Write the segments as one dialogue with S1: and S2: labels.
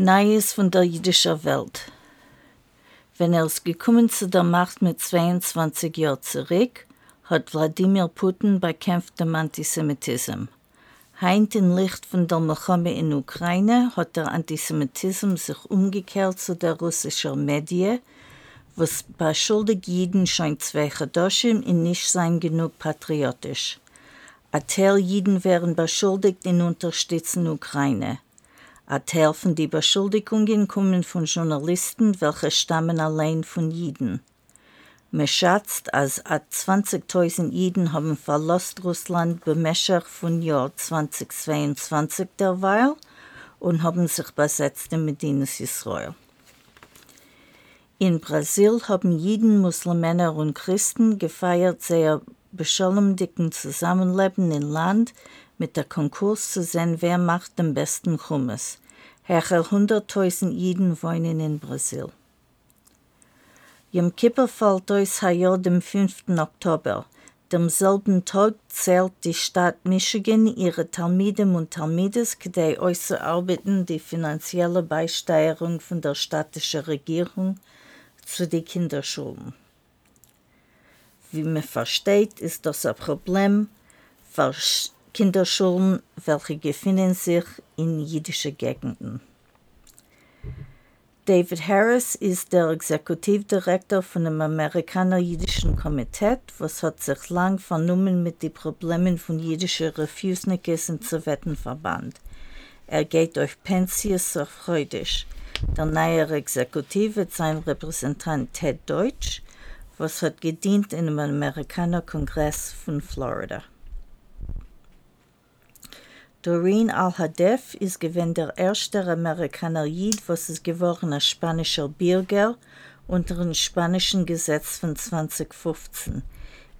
S1: Neues von der jüdischen Welt. Wenn er ist gekommen zu der Macht mit 22 Jahren zurück, hat Wladimir Putin bekämpft den Antisemitismus. Heint in Licht von der Milchome in Ukraine hat der Antisemitismus sich umgekehrt zu der russischen Medien, was beschuldigt jeden scheint zwei Chadoshim in nicht sein genug patriotisch. Ein Teil Jeden wären beschuldigt in Unterstützen Ukraine. Von den Beschuldigungen kommen von Journalisten, welche stammen allein von Jiden. Man schätzt, als 20.000 Jiden haben verlassen Russland bemäßigt von Jahr 2022 derweil und haben sich besetzt in Medinas Israel. In Brasil haben Jiden, Muslimen und Christen gefeiert sehr beschleunigten Zusammenleben im Land mit der Konkurs zu sehen, wer macht den besten Hummus. Herr 100.000 Jiden wohnen in Brasil. Yom Kippur fällt aus Jahr dem 5. Oktober. Demselben Tag zählt die Stadt Michigan ihre Talmiden und Talmides, die auszuarbeiten die finanzielle Beisteuerung von der städtischen Regierung zu den Kinderschulen. Wie man versteht, ist das ein Problem für Kinderschulen, welche befinden sich in jüdischen Gegenden. David Harris ist der Exekutivdirektor von dem Amerikaner-Jüdischen Komitee, was hat sich lang vernommen mit den Problemen von jüdischen Refusnikes im Sowjetenverband. Er geht auf Pension so freudig. Der neue Exekutiv wird sein Repräsentant Ted Deutsch, was hat gedient in dem Amerikaner-Kongress von Florida. Doreen Al-Hadef ist gewesen der erste Amerikaner Jid, was ist geworden spanischer Bürger unter dem spanischen Gesetz von 2015.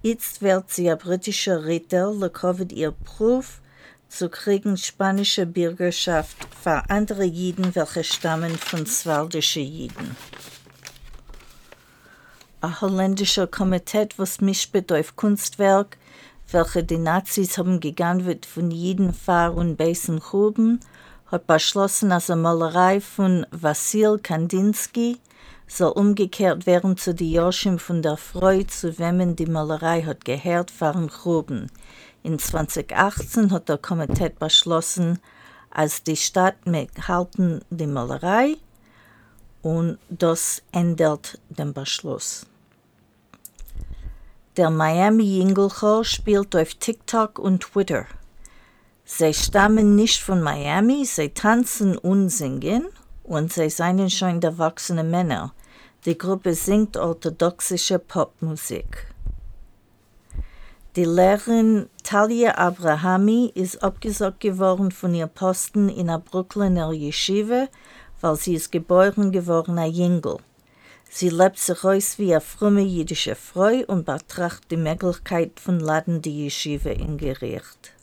S1: Jetzt wird sie ein britischer Ritter, lekovat ihr Proof zu kriegen spanische Bürgerschaft für andere Jiden, welche stammen von swaldischen Jiden. Ein holländischer Komitee, was mischt auf Kunstwerk, welche die Nazis haben gegangen wird von jedem Fahr- und Besen Gruben, hat beschlossen, dass eine Malerei von Vassil Kandinsky soll umgekehrt werden zu die Joschim von der Freude, zu wem die Malerei hat gehört, fahren Gruben. In 2018 hat der Komitee beschlossen, als die Stadt halten die Malerei und das ändert den Beschluss. Der Miami Jinglechor spielt auf TikTok und Twitter. Sie stammen nicht von Miami, sie tanzen und singen und sie seien schon erwachsene Männer. Die Gruppe singt orthodoxische Popmusik. Die Lehrerin Talia Abrahami ist abgesagt geworden von ihr Posten in der Brooklyner Yeshiva, weil sie ist geboren geworden ein Jingel. Sie lebt sich aus wie eine fromme jüdische Frau und betrachtet die Möglichkeit von Laden die Yeshiva in Gericht.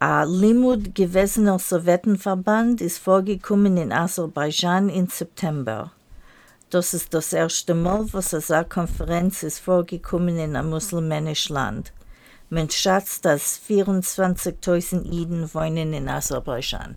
S1: Ein Limud gewesener Sowjetenverband ist vorgekommen in Aserbaidschan im September. Das ist das erste Mal, was eine Konferenz ist vorgekommen in einem muslimischen Land. Man schätzt, dass 24.000 Jiden wohnen in Aserbaidschan.